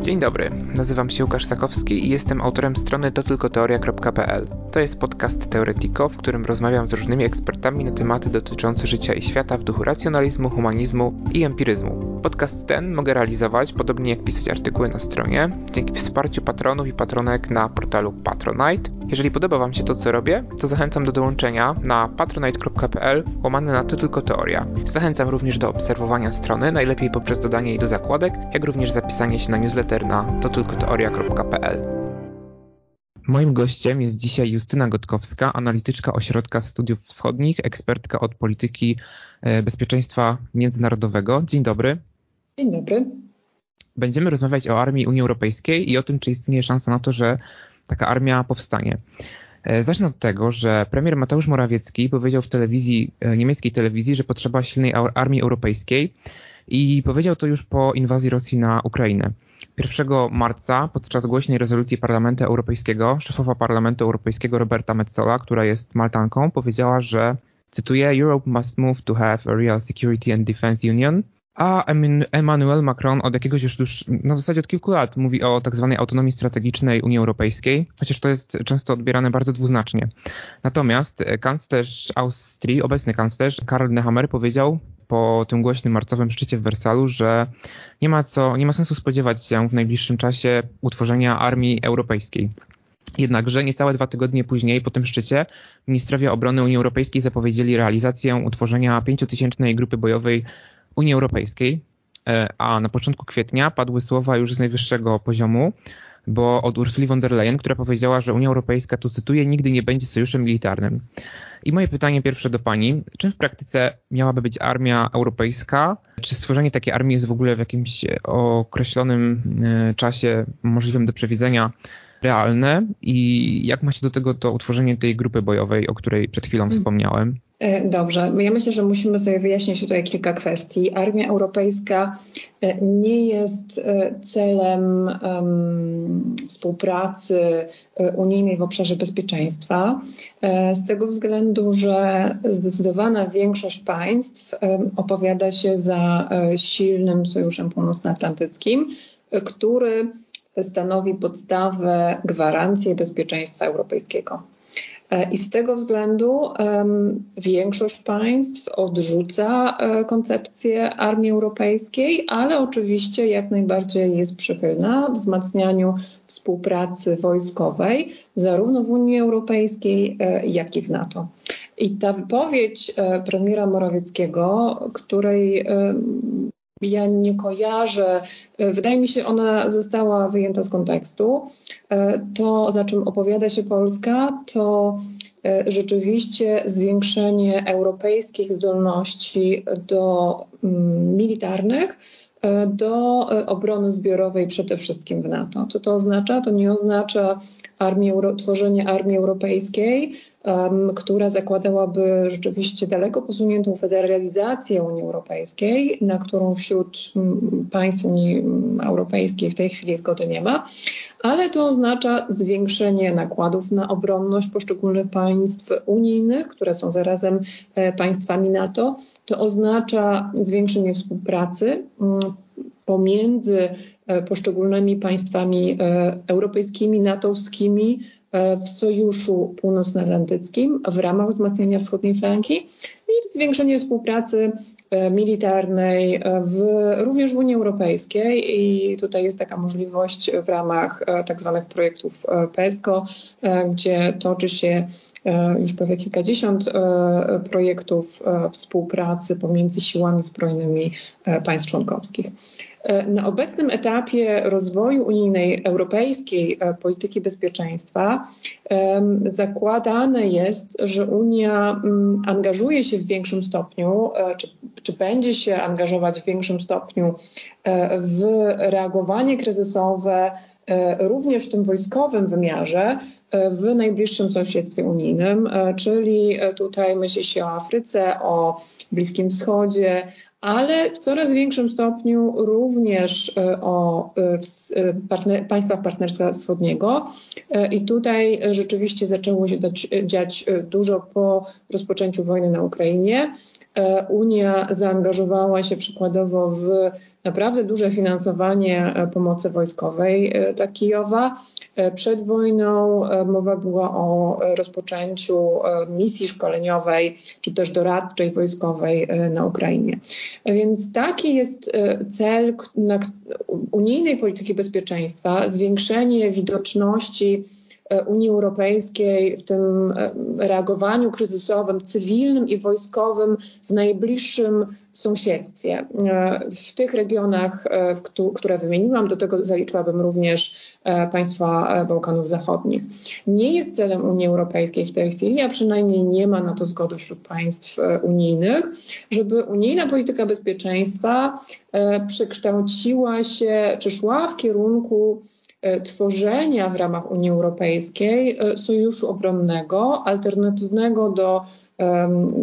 Dzień dobry, nazywam się Łukasz Sakowski i jestem autorem strony totylkoteoria.pl. To jest podcast Teoretiko, w którym rozmawiam z różnymi ekspertami na tematy dotyczące życia i świata w duchu racjonalizmu, humanizmu i empiryzmu. Podcast ten mogę realizować, podobnie jak pisać artykuły na stronie, dzięki wsparciu patronów i patronek na portalu Patronite. Jeżeli podoba Wam się to, co robię, to zachęcam do dołączenia na patronite.pl łamane na to tylko teoria. Zachęcam również do obserwowania strony, najlepiej poprzez dodanie jej do zakładek, jak również zapisanie się na newsletter na totylkoteoria.pl. Moim gościem jest dzisiaj Justyna Gotkowska, analityczka Ośrodka Studiów Wschodnich, ekspertka od polityki e, bezpieczeństwa międzynarodowego. Dzień dobry. Dzień dobry. Będziemy rozmawiać o armii Unii Europejskiej i o tym, czy istnieje szansa na to, że taka armia powstanie. E, zacznę od tego, że premier Mateusz Morawiecki powiedział w telewizji, e, niemieckiej telewizji, że potrzeba silnej armii europejskiej i powiedział to już po inwazji Rosji na Ukrainę. 1 marca podczas głośnej rezolucji Parlamentu Europejskiego szefowa Parlamentu Europejskiego Roberta Metzola, która jest Maltanką, powiedziała, że cytuję Europe must move to have a real security and defense union a Emmanuel Macron od jakiegoś już, już no w zasadzie od kilku lat mówi o tak zwanej autonomii strategicznej Unii Europejskiej, chociaż to jest często odbierane bardzo dwuznacznie. Natomiast kanclerz Austrii, obecny kanclerz Karl Nehammer powiedział po tym głośnym marcowym szczycie w Wersalu, że nie ma, co, nie ma sensu spodziewać się w najbliższym czasie utworzenia armii europejskiej. Jednakże niecałe dwa tygodnie później, po tym szczycie, ministrowie obrony Unii Europejskiej zapowiedzieli realizację utworzenia pięciotysięcznej grupy bojowej Unii Europejskiej, e, a na początku kwietnia padły słowa już z najwyższego poziomu, bo od Ursuli von der Leyen, która powiedziała, że Unia Europejska, tu cytuję, nigdy nie będzie sojuszem militarnym. I moje pytanie pierwsze do Pani, czym w praktyce miałaby być armia europejska? Czy stworzenie takiej armii jest w ogóle w jakimś określonym e, czasie możliwym do przewidzenia realne? I jak ma się do tego to utworzenie tej grupy bojowej, o której przed chwilą hmm. wspomniałem? E, dobrze, ja myślę, że musimy sobie wyjaśnić tutaj kilka kwestii. Armia Europejska e, nie jest e, celem um, współpracy unijnej w obszarze bezpieczeństwa, z tego względu, że zdecydowana większość państw opowiada się za silnym sojuszem północnoatlantyckim, który stanowi podstawę gwarancji bezpieczeństwa europejskiego. E, I z tego względu um, większość państw odrzuca um, koncepcję armii europejskiej, ale oczywiście jak najbardziej jest przychylna wzmacnianiu współpracy wojskowej zarówno w Unii Europejskiej, um, jak i w NATO. I ta wypowiedź premiera Morawieckiego, której ja nie kojarzę, wydaje mi się, ona została wyjęta z kontekstu. To, za czym opowiada się Polska, to e, rzeczywiście zwiększenie europejskich zdolności do mm, militarnych, e, do e, obrony zbiorowej przede wszystkim w NATO. Co to oznacza? To nie oznacza armii, tworzenie armii europejskiej, która zakładałaby rzeczywiście daleko posuniętą federalizację Unii Europejskiej, na którą wśród państw Unii Europejskiej w tej chwili zgody nie ma, ale to oznacza zwiększenie nakładów na obronność poszczególnych państw unijnych, które są zarazem e, państwami NATO. To oznacza zwiększenie współpracy pomiędzy e, poszczególnymi państwami e, europejskimi, natowskimi, w Sojuszu Północnoatlantyckim w ramach wzmacniania wschodniej flanki i zwiększenie współpracy e, militarnej e, w, również w Unii Europejskiej i tutaj jest taka możliwość w ramach tak zwanych projektów PESCO, gdzie toczy się już prawie kilkadziesiąt projektów współpracy pomiędzy siłami zbrojnymi państw członkowskich. E, na obecnym etapie rozwoju unijnej europejskiej e, polityki bezpieczeństwa zakładane jest, że Unia mm, angażuje się w większym stopniu, e, czy, czy będzie się angażować w większym stopniu w reagowanie kryzysowe, również w tym wojskowym wymiarze, w najbliższym sąsiedztwie unijnym, czyli tutaj myśli się o Afryce, o Bliskim Wschodzie, ale w coraz większym stopniu również e, o e, e, partner, państwach Partnerstwa Wschodniego. I tutaj rzeczywiście zaczęło się dać, dziać dużo po rozpoczęciu wojny na Ukrainie. Unia zaangażowała się przykładowo w naprawdę duże finansowanie pomocy wojskowej dla Kijowa. Przed wojną mowa była o rozpoczęciu misji szkoleniowej czy też doradczej wojskowej na Ukrainie. Więc taki jest cel unijnej polityki bezpieczeństwa, zwiększenie widoczności E, Unii Europejskiej w tym e, reagowaniu kryzysowym, cywilnym i wojskowym w najbliższym sąsiedztwie. E, w tych regionach, które wymieniłam, do tego zaliczyłabym również państwa Bałkanów Zachodnich. Nie jest celem Unii Europejskiej w tej chwili, a przynajmniej nie ma na to zgody wśród państw unijnych, żeby unijna polityka bezpieczeństwa przekształciła się czy szła w kierunku E, tworzenia w ramach Unii Europejskiej e, sojuszu obronnego, alternatywnego do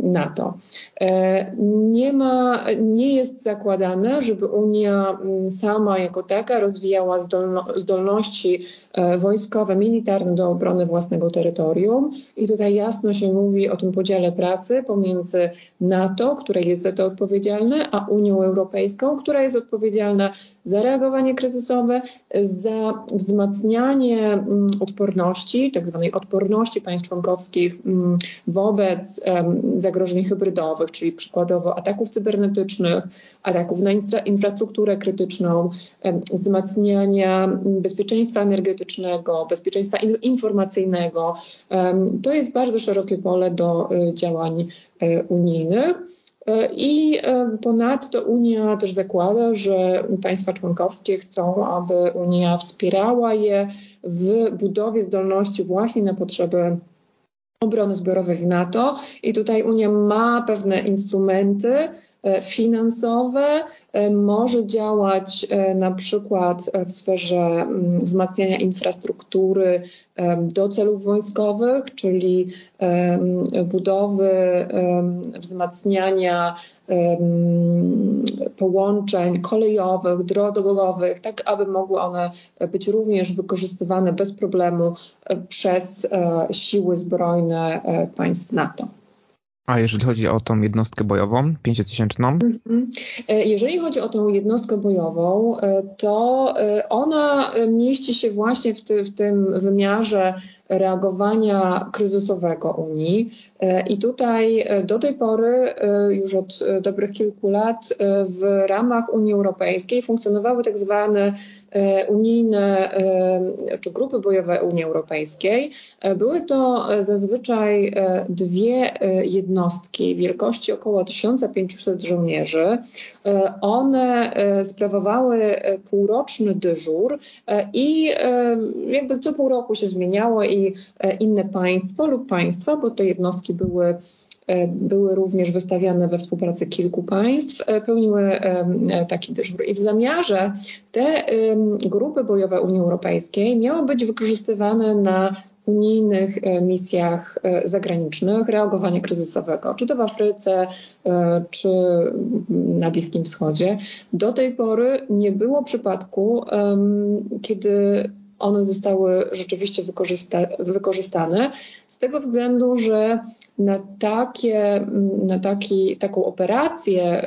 NATO. E, nie, ma, nie jest zakładane, żeby Unia mm, sama jako taka rozwijała zdolno, zdolności e, wojskowe, militarne do obrony własnego terytorium. I tutaj jasno się mówi o tym podziale pracy pomiędzy NATO, które jest za to odpowiedzialne, a Unią Europejską, która jest odpowiedzialna za reagowanie kryzysowe, za wzmacnianie mm, odporności, tak zwanej odporności państw członkowskich mm, wobec zagrożeń hybrydowych, czyli przykładowo ataków cybernetycznych, ataków na infrastrukturę krytyczną, wzmacniania bezpieczeństwa energetycznego, bezpieczeństwa informacyjnego. To jest bardzo szerokie pole do y, działań e, unijnych. E, I ponadto Unia też zakłada, że państwa członkowskie chcą, aby Unia wspierała je w budowie zdolności właśnie na potrzeby obrony zbiorowej w NATO i tutaj Unia ma pewne instrumenty finansowe, e, może działać e, na przykład w sferze mm, wzmacniania infrastruktury do celów wojskowych, czyli budowy, wzmacniania połączeń kolejowych, drogowych, tak aby mogły one być również wykorzystywane bez problemu e, przez e, siły zbrojne e, państw NATO. A jeżeli chodzi o tą jednostkę bojową, pięciotysięczną? Mhm. Jeżeli chodzi o tą jednostkę bojową, to ona mieści się właśnie w, ty, w tym wymiarze reagowania kryzysowego Unii. I tutaj do tej pory, już od dobrych kilku lat, w ramach Unii Europejskiej funkcjonowały tak zwane E, unijne e, czy grupy bojowe Unii Europejskiej. E, były to zazwyczaj dwie jednostki wielkości około 1500 żołnierzy. One sprawowały półroczny dyżur i jakby co pół roku się zmieniało i inne państwo lub państwa, bo te jednostki były E, były również wystawiane we współpracy kilku państw, e, pełniły e, taki dyżur. I w zamiarze te grupy bojowe Unii Europejskiej miały być wykorzystywane na unijnych misjach zagranicznych reagowania kryzysowego, czy to w Afryce, czy na Bliskim Wschodzie. Do tej pory nie było przypadku, kiedy one zostały rzeczywiście wykorzysta wykorzystane, z tego względu, że na, takie, na taki, taką operację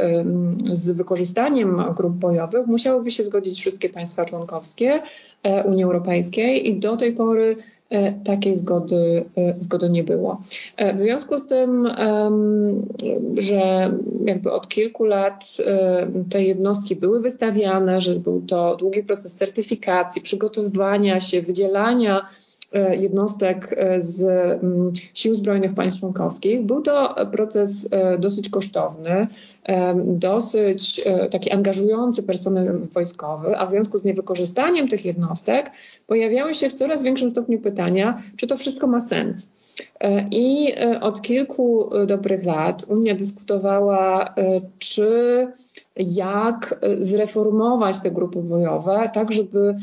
z wykorzystaniem grup bojowych musiałyby się zgodzić wszystkie państwa członkowskie e, Unii Europejskiej i do tej pory takiej zgody, e, zgody nie było. W związku z tym, że jakby od kilku lat te jednostki były wystawiane, że był to długi proces certyfikacji, przygotowywania się, wydzielania E, jednostek e, z mm, sił zbrojnych państw członkowskich. Był to proces e, dosyć kosztowny, dosyć taki angażujący personel wojskowy, a w związku z niewykorzystaniem tych jednostek pojawiały się w coraz większym stopniu pytania, czy to wszystko ma sens. I od kilku dobrych lat Unia dyskutowała, czy jak e, zreformować te grupy bojowe, tak żeby,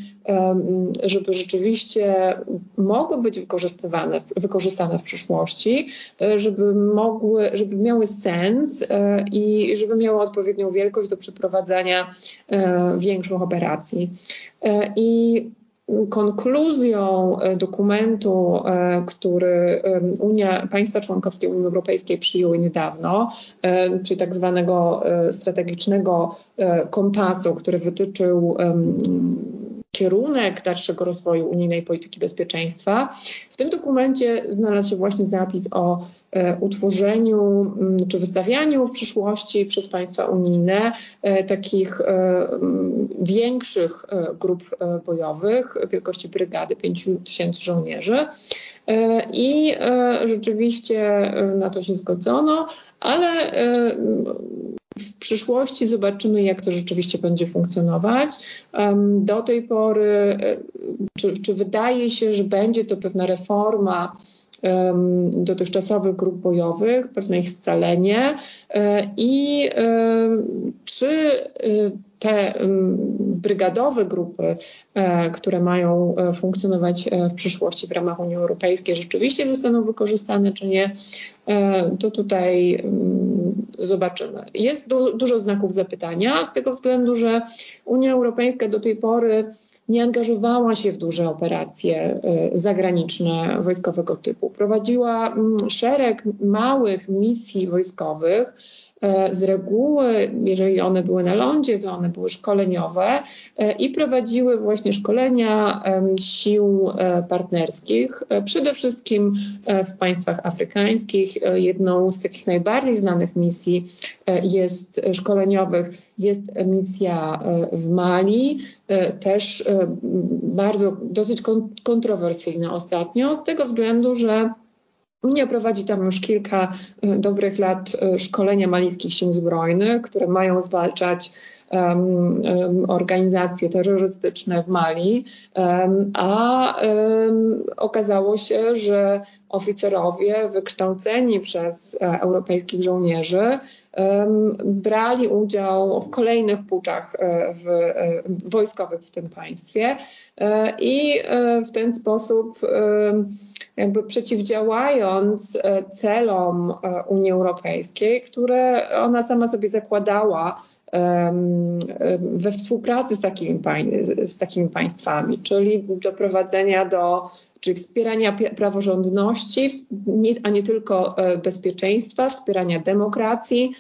żeby rzeczywiście mogły być wykorzystywane, wykorzystane w przyszłości, e, żeby mogły, żeby miały sens e, i żeby miały odpowiednią wielkość do przeprowadzania większych operacji. I konkluzją dokumentu, który Unia, państwa członkowskie Unii Europejskiej przyjęły niedawno, czyli tak zwanego strategicznego kompasu, który wytyczył kierunek dalszego rozwoju unijnej polityki bezpieczeństwa. W tym dokumencie znalazł się właśnie zapis o e, utworzeniu mm, czy wystawianiu w przyszłości przez państwa unijne e, takich e, większych grup bojowych wielkości brygady 5 tysięcy żołnierzy. I rzeczywiście na to się zgodzono, ale w przyszłości zobaczymy, jak to rzeczywiście będzie funkcjonować. Do tej pory, e, czy, czy wydaje się, że będzie to pewna reforma dotychczasowych grup bojowych, pewne ich scalenie e, i czy e, te brygadowe grupy, które mają funkcjonować w przyszłości w ramach Unii Europejskiej, rzeczywiście zostaną wykorzystane, czy nie, to tutaj zobaczymy. Jest du dużo znaków zapytania z tego względu, że Unia Europejska do tej pory nie angażowała się w duże operacje y, zagraniczne wojskowego typu. Prowadziła mm, szereg małych misji wojskowych, E, z reguły, jeżeli one były na lądzie, to one były szkoleniowe e, i prowadziły właśnie szkolenia sił e, partnerskich, przede wszystkim w państwach afrykańskich. Jedną z takich najbardziej znanych misji jest szkoleniowych jest misja w Mali, też bardzo dosyć kontrowersyjna ostatnio, z tego względu, że Unia prowadzi tam już kilka e, dobrych lat e, szkolenia malijskich sił zbrojnych, które mają zwalczać um, um, organizacje terrorystyczne w Mali, um, a okazało się, że oficerowie wykształceni przez e, europejskich żołnierzy brali udział w kolejnych puczach w, w wojskowych w tym państwie. I w ten sposób jakby przeciwdziałając e, celom e, Unii Europejskiej, które ona sama sobie zakładała we współpracy z takimi, z takimi państwami, czyli doprowadzenia do, czyli wspierania praworządności, a nie tylko e, bezpieczeństwa, wspierania demokracji,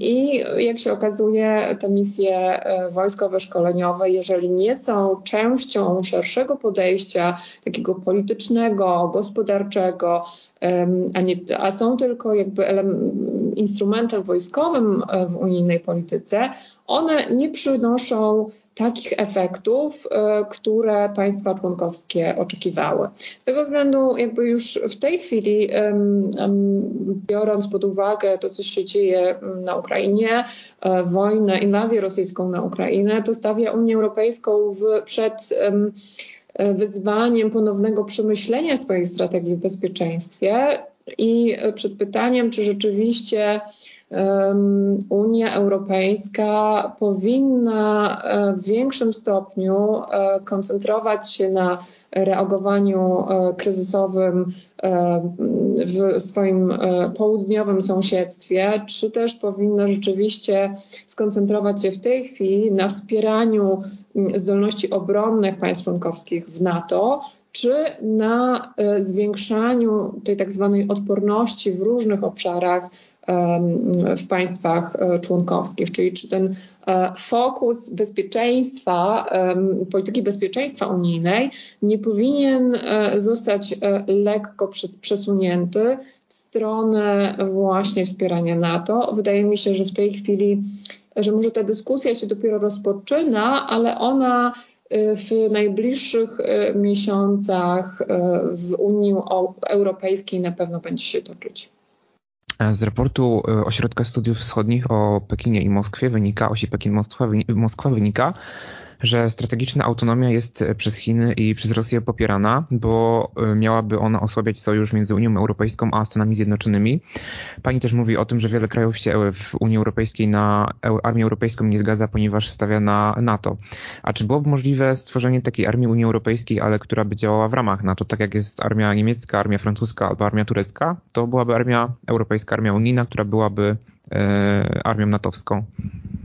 i jak się okazuje, te misje e, wojskowe, szkoleniowe, jeżeli nie są częścią szerszego podejścia, takiego politycznego, gospodarczego, a, nie, a są tylko jakby instrumentem wojskowym e, w unijnej polityce, one nie przynoszą takich efektów, e, które państwa członkowskie oczekiwały. Z tego względu jakby już w tej chwili, biorąc pod uwagę to, co się dzieje na Ukrainie, e, wojnę, inwazję rosyjską na Ukrainę, to stawia Unię Europejską w, przed wyzwaniem ponownego przemyślenia swojej strategii w bezpieczeństwie i przed pytaniem, czy rzeczywiście Unia Europejska powinna e, w większym stopniu e, koncentrować się na reagowaniu e, kryzysowym w swoim południowym sąsiedztwie, czy też powinna rzeczywiście skoncentrować się w tej chwili na wspieraniu zdolności obronnych państw członkowskich w NATO, czy na zwiększaniu tej tak zwanej odporności w różnych obszarach w państwach e, członkowskich, czyli czy ten e, fokus bezpieczeństwa, polityki bezpieczeństwa unijnej nie powinien e, zostać lekko przesunięty w stronę właśnie wspierania NATO. Wydaje mi się, że w tej chwili, że może ta dyskusja się dopiero rozpoczyna, ale ona w najbliższych miesiącach w Unii Europejskiej na pewno będzie się toczyć. Z raportu Ośrodka Studiów Wschodnich o Pekinie i Moskwie wynika, osi Pekin-Moskwa wynika, że strategiczna autonomia jest przez Chiny i przez Rosję popierana, bo e, miałaby ona osłabiać sojusz między Unią Europejską a Stanami Zjednoczonymi. Pani też mówi o tym, że wiele krajów się w Unii Europejskiej na armię europejską nie zgadza, ponieważ stawia na NATO. A czy byłoby możliwe stworzenie takiej armii Unii Europejskiej, ale która by działała w ramach NATO, tak jak jest armia niemiecka, armia francuska albo armia turecka? To byłaby armia europejska, armia unijna, która byłaby e, armią natowską.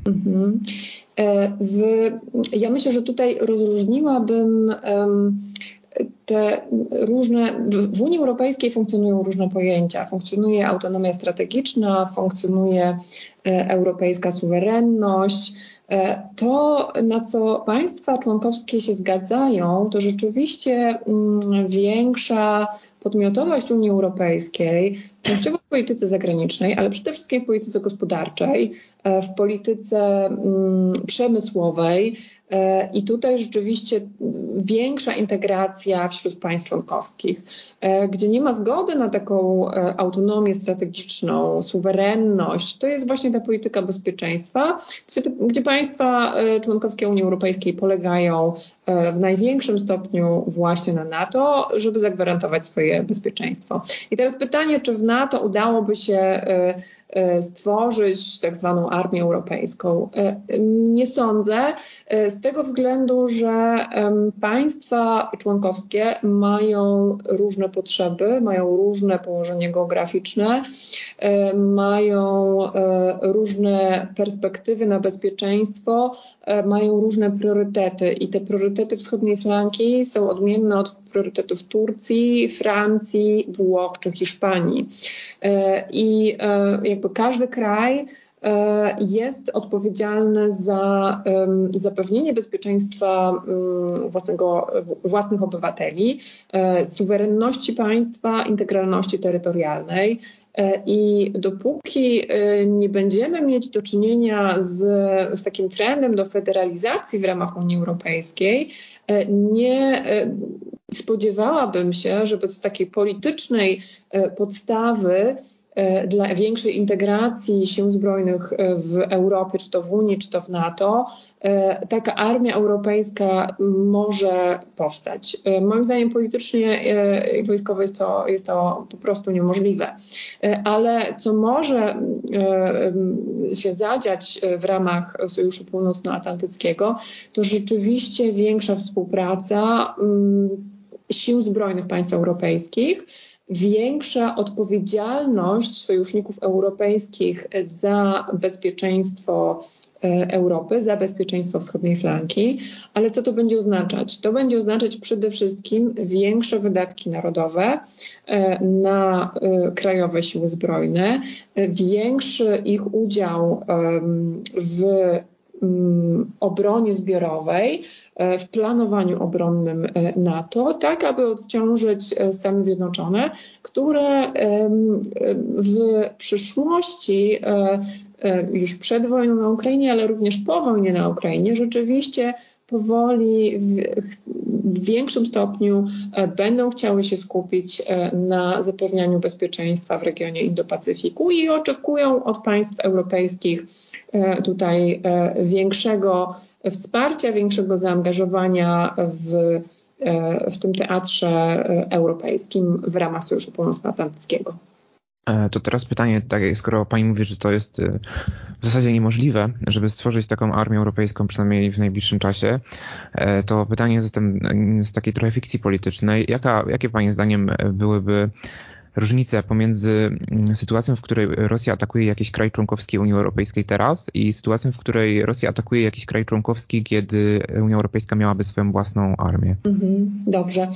Mhm. W, ja myślę, że tutaj rozróżniłabym te różne, w Unii Europejskiej funkcjonują różne pojęcia. Funkcjonuje autonomia strategiczna, funkcjonuje europejska suwerenność, E, to, na co państwa członkowskie się zgadzają, to rzeczywiście mm, większa podmiotowość Unii Europejskiej, częściowo w polityce zagranicznej, ale przede wszystkim w polityce gospodarczej, e, w polityce mm, przemysłowej, E, I tutaj rzeczywiście większa integracja wśród państw członkowskich, e, gdzie nie ma zgody na taką e, autonomię strategiczną, suwerenność, to jest właśnie ta polityka bezpieczeństwa, gdzie państwa członkowskie Unii Europejskiej polegają w największym stopniu właśnie na NATO, żeby zagwarantować swoje bezpieczeństwo. I teraz pytanie, czy w NATO udałoby się E, stworzyć tak zwaną armię europejską. E, nie sądzę, e, z tego względu, że państwa członkowskie mają różne potrzeby, mają różne położenie geograficzne, mają różne perspektywy na bezpieczeństwo, mają różne priorytety i te priorytety wschodniej flanki są odmienne od priorytetów Turcji, Francji, Włoch czy Hiszpanii. E, I e, jakby każdy kraj e, jest odpowiedzialny za zapewnienie bezpieczeństwa mm, własnego, własnych obywateli, suwerenności państwa, integralności terytorialnej. I dopóki nie będziemy mieć do czynienia z, z takim trendem do federalizacji w ramach Unii Europejskiej, nie spodziewałabym się, że bez takiej politycznej e, podstawy e, dla większej integracji sił zbrojnych e, w Europie, czy to w Unii, czy to w NATO, taka armia europejska może powstać. Moim zdaniem politycznie i wojskowo jest to, jest to po prostu niemożliwe. Ale co może się zadziać w ramach Sojuszu Północnoatlantyckiego, to rzeczywiście większa współpraca sił zbrojnych państw europejskich, większa odpowiedzialność sojuszników europejskich za bezpieczeństwo e, Europy, za bezpieczeństwo wschodniej flanki. Ale co to będzie oznaczać? To będzie oznaczać przede wszystkim większe wydatki narodowe e, na e, krajowe siły zbrojne, większy ich udział w obronie zbiorowej, e, w planowaniu obronnym e, NATO, tak aby odciążyć e, Stany Zjednoczone, które w przyszłości już przed wojną na Ukrainie, ale również po wojnie na Ukrainie, rzeczywiście powoli w, większym stopniu e, będą chciały się skupić e, na zapewnianiu bezpieczeństwa w regionie Indo-Pacyfiku i oczekują od państw europejskich e, tutaj większego wsparcia, większego zaangażowania w, w tym teatrze europejskim w ramach Sojuszu Północnoatlantyckiego. E, to teraz pytanie, tak, skoro pani mówi, że to jest e, w zasadzie niemożliwe, żeby stworzyć taką armię europejską, przynajmniej w najbliższym czasie, e, to pytanie zatem z takiej trochę fikcji politycznej. Jaka, jakie pani zdaniem byłyby różnice pomiędzy mm, sytuacją, w której Rosja atakuje jakiś kraj członkowski Unii Europejskiej teraz i sytuacją, w której Rosja atakuje jakiś kraj członkowski, kiedy Unia Europejska miałaby swoją własną armię? Mhm, dobrze.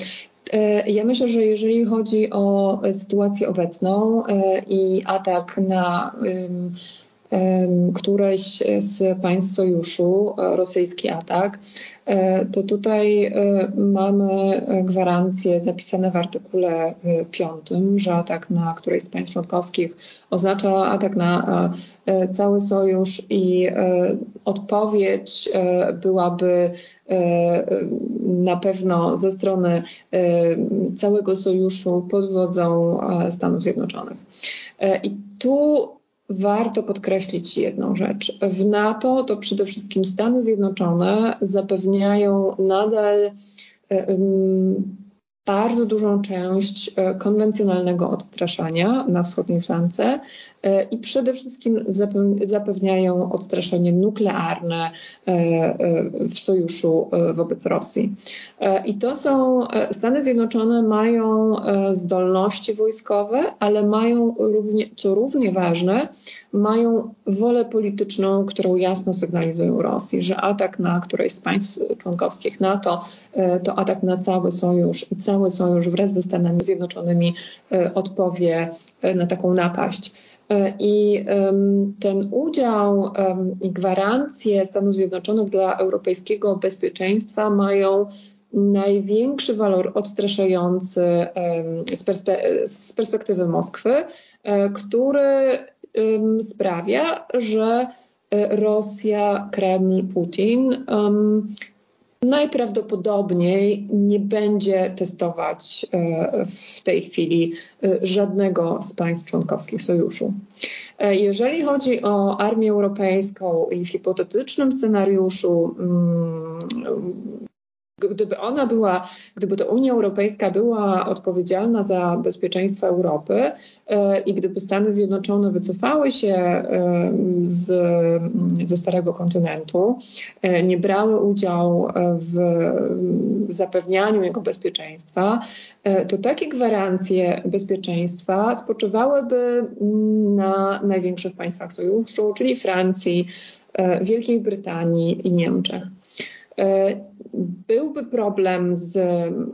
E, ja myślę, że jeżeli chodzi o sytuację obecną e, i atak na któreś z państw sojuszu, e, rosyjski atak, to tutaj mamy gwarancje zapisane w artykule 5, że atak na któreś z państw członkowskich oznacza atak na cały sojusz i odpowiedź byłaby na pewno ze strony całego sojuszu pod wodzą Stanów Zjednoczonych. I tu warto podkreślić jedną rzecz. W NATO to przede wszystkim Stany Zjednoczone zapewniają nadal bardzo dużą część e, konwencjonalnego odstraszania na wschodniej flance e, i przede wszystkim zapewniają odstraszanie nuklearne e, w sojuszu wobec Rosji. I to są, Stany Zjednoczone mają zdolności wojskowe, ale mają równie, co równie ważne, mają wolę polityczną, którą jasno sygnalizują Rosji, że atak na któreś z państw członkowskich NATO to atak na cały sojusz i cały sojusz wraz ze Stanami Zjednoczonymi odpowie na taką napaść. E, I ten udział i gwarancje Stanów Zjednoczonych dla europejskiego bezpieczeństwa mają największy walor odstraszający z, perspe z perspektywy Moskwy, e, który sprawia, że e, Rosja, Kreml, Putin najprawdopodobniej nie będzie testować e, w tej chwili żadnego z państw członkowskich sojuszu. Jeżeli chodzi o armię europejską i w hipotetycznym scenariuszu mm, gdyby ona była, gdyby to Unia Europejska była odpowiedzialna za bezpieczeństwo Europy e, i gdyby Stany Zjednoczone wycofały się e, z, ze starego kontynentu, e, nie brały udziału w zapewnianiu jego bezpieczeństwa, to takie gwarancje bezpieczeństwa spoczywałyby na największych państwach sojuszu, czyli Francji, Wielkiej Brytanii i Niemczech. E, byłby problem z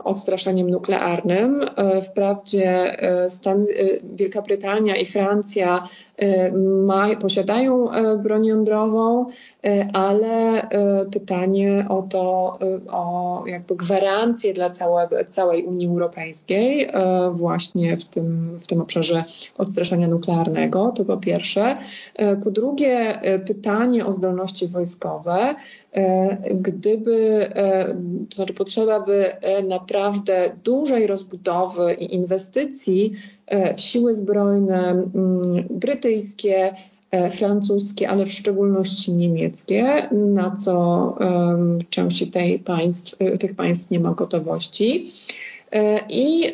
odstraszaniem nuklearnym. E, wprawdzie e, Stan, Wielka Brytania i Francja ma, posiadają broń jądrową, ale pytanie o to, o jakby gwarancje dla całego, całej Unii Europejskiej właśnie w tym, w tym obszarze odstraszania nuklearnego, to po pierwsze. Po drugie, pytanie o zdolności wojskowe. Gdyby, to znaczy potrzeba by naprawdę dużej rozbudowy i inwestycji w siły zbrojne brytyjskie, francuskie, ale w szczególności niemieckie, na co w części tej państw, tych państw nie ma gotowości. I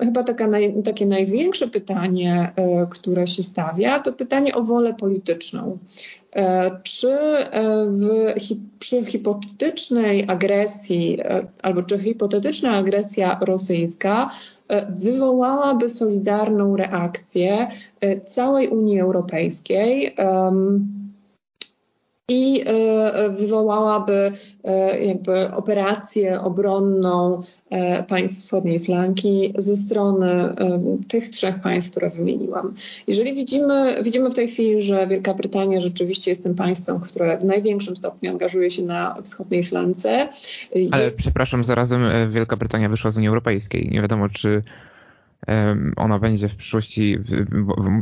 chyba taka naj, takie największe pytanie, które się stawia, to pytanie o wolę polityczną. E, czy e, w, przy hipotetycznej agresji, e, albo czy hipotetyczna agresja rosyjska wywołałaby solidarną reakcję całej Unii Europejskiej? I e, wywołałaby e, jakby operację obronną e, państw wschodniej flanki ze strony tych trzech państw, które wymieniłam. Jeżeli widzimy, widzimy w tej chwili, że Wielka Brytania rzeczywiście jest tym państwem, które w największym stopniu angażuje się na wschodniej flance. Ale jest... przepraszam, zarazem Wielka Brytania wyszła z Unii Europejskiej. Nie wiadomo, czy ona będzie w przyszłości,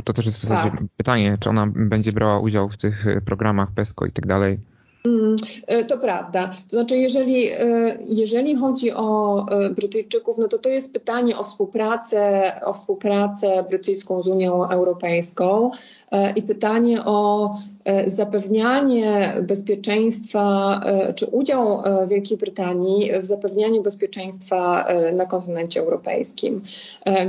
to też jest w zasadzie tak. pytanie, czy ona będzie brała udział w tych e, programach PESCO i tak dalej. E, to prawda. To znaczy, jeżeli, e, jeżeli chodzi o Brytyjczyków, no to to jest pytanie o współpracę, o współpracę brytyjską z Unią Europejską i pytanie o zapewnianie bezpieczeństwa, czy udział Wielkiej Brytanii w zapewnianiu bezpieczeństwa na kontynencie europejskim.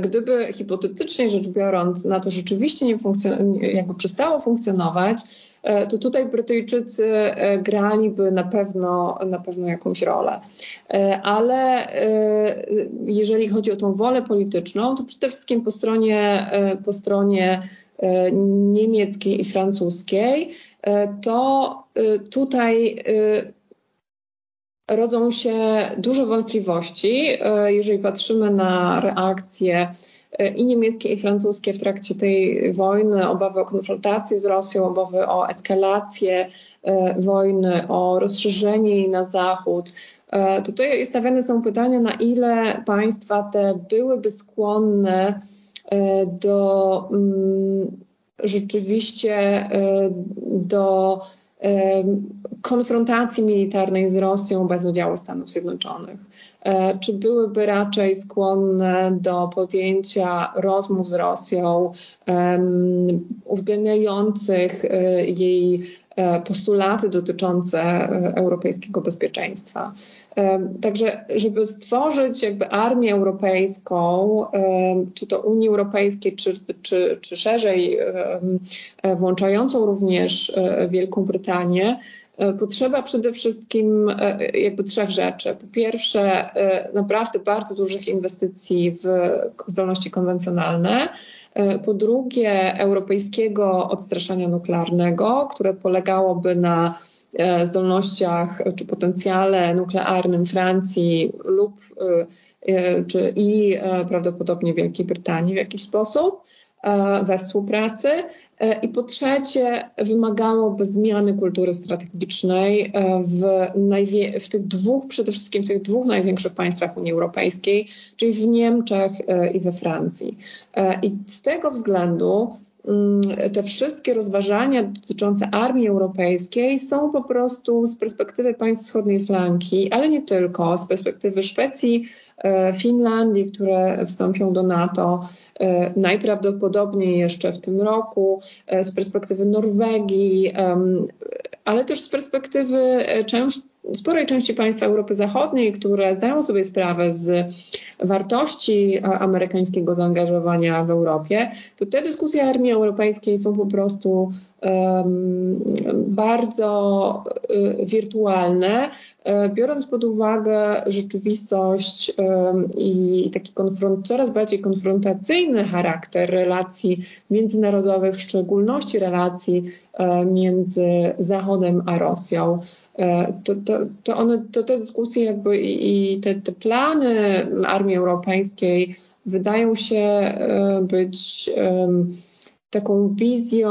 Gdyby hipotetycznie rzecz biorąc na to rzeczywiście nie funkcjon- jakby przestało funkcjonować, E, to tutaj Brytyjczycy e, graliby na pewno, na pewno jakąś rolę. E, ale jeżeli chodzi o tą wolę polityczną, to przede wszystkim po stronie, po stronie niemieckiej i francuskiej, to tutaj rodzą się duże wątpliwości, jeżeli patrzymy na reakcje i niemieckie, i francuskie w trakcie tej wojny, obawy o konfrontację z Rosją, obawy o eskalację e, wojny, o rozszerzenie jej na zachód. E, tutaj stawiane są pytania, na ile państwa te byłyby skłonne e, do mm, rzeczywiście do konfrontacji militarnej z Rosją bez udziału Stanów Zjednoczonych. E, czy byłyby raczej skłonne do podjęcia rozmów z Rosją uwzględniających e, jej e, postulaty dotyczące europejskiego bezpieczeństwa. Także, żeby stworzyć jakby armię europejską, czy to Unii Europejskiej, czy, czy, czy szerzej włączającą również Wielką Brytanię, Potrzeba przede wszystkim jakby trzech rzeczy. Po pierwsze, naprawdę bardzo dużych inwestycji w zdolności konwencjonalne. Po drugie, europejskiego odstraszania nuklearnego, które polegałoby na E, zdolnościach czy potencjale nuklearnym Francji lub e, e, czy i prawdopodobnie Wielkiej Brytanii w jakiś sposób we współpracy. I po trzecie, wymagałoby zmiany kultury strategicznej w, w, tych dwóch, przede wszystkim w tych dwóch największych państwach Unii Europejskiej, czyli w Niemczech i we Francji. I z tego względu te wszystkie rozważania dotyczące armii europejskiej są po prostu z perspektywy państw wschodniej flanki, ale nie tylko, z perspektywy Szwecji, e, Finlandii, które wstąpią do NATO e, najprawdopodobniej jeszcze w tym roku, e, z perspektywy Norwegii, ale też z perspektywy części sporej części państw Europy Zachodniej, które zdają sobie sprawę z wartości amerykańskiego zaangażowania w Europie, to te dyskusje armii europejskiej są po prostu um, bardzo um, wirtualne, um, biorąc pod uwagę rzeczywistość i taki konfront, coraz bardziej konfrontacyjny charakter relacji międzynarodowych, w szczególności relacji e, między Zachodem a Rosją. E, to, to, to, one, to te dyskusje jakby i, i te, te plany Armii Europejskiej wydają się e, być taką wizją,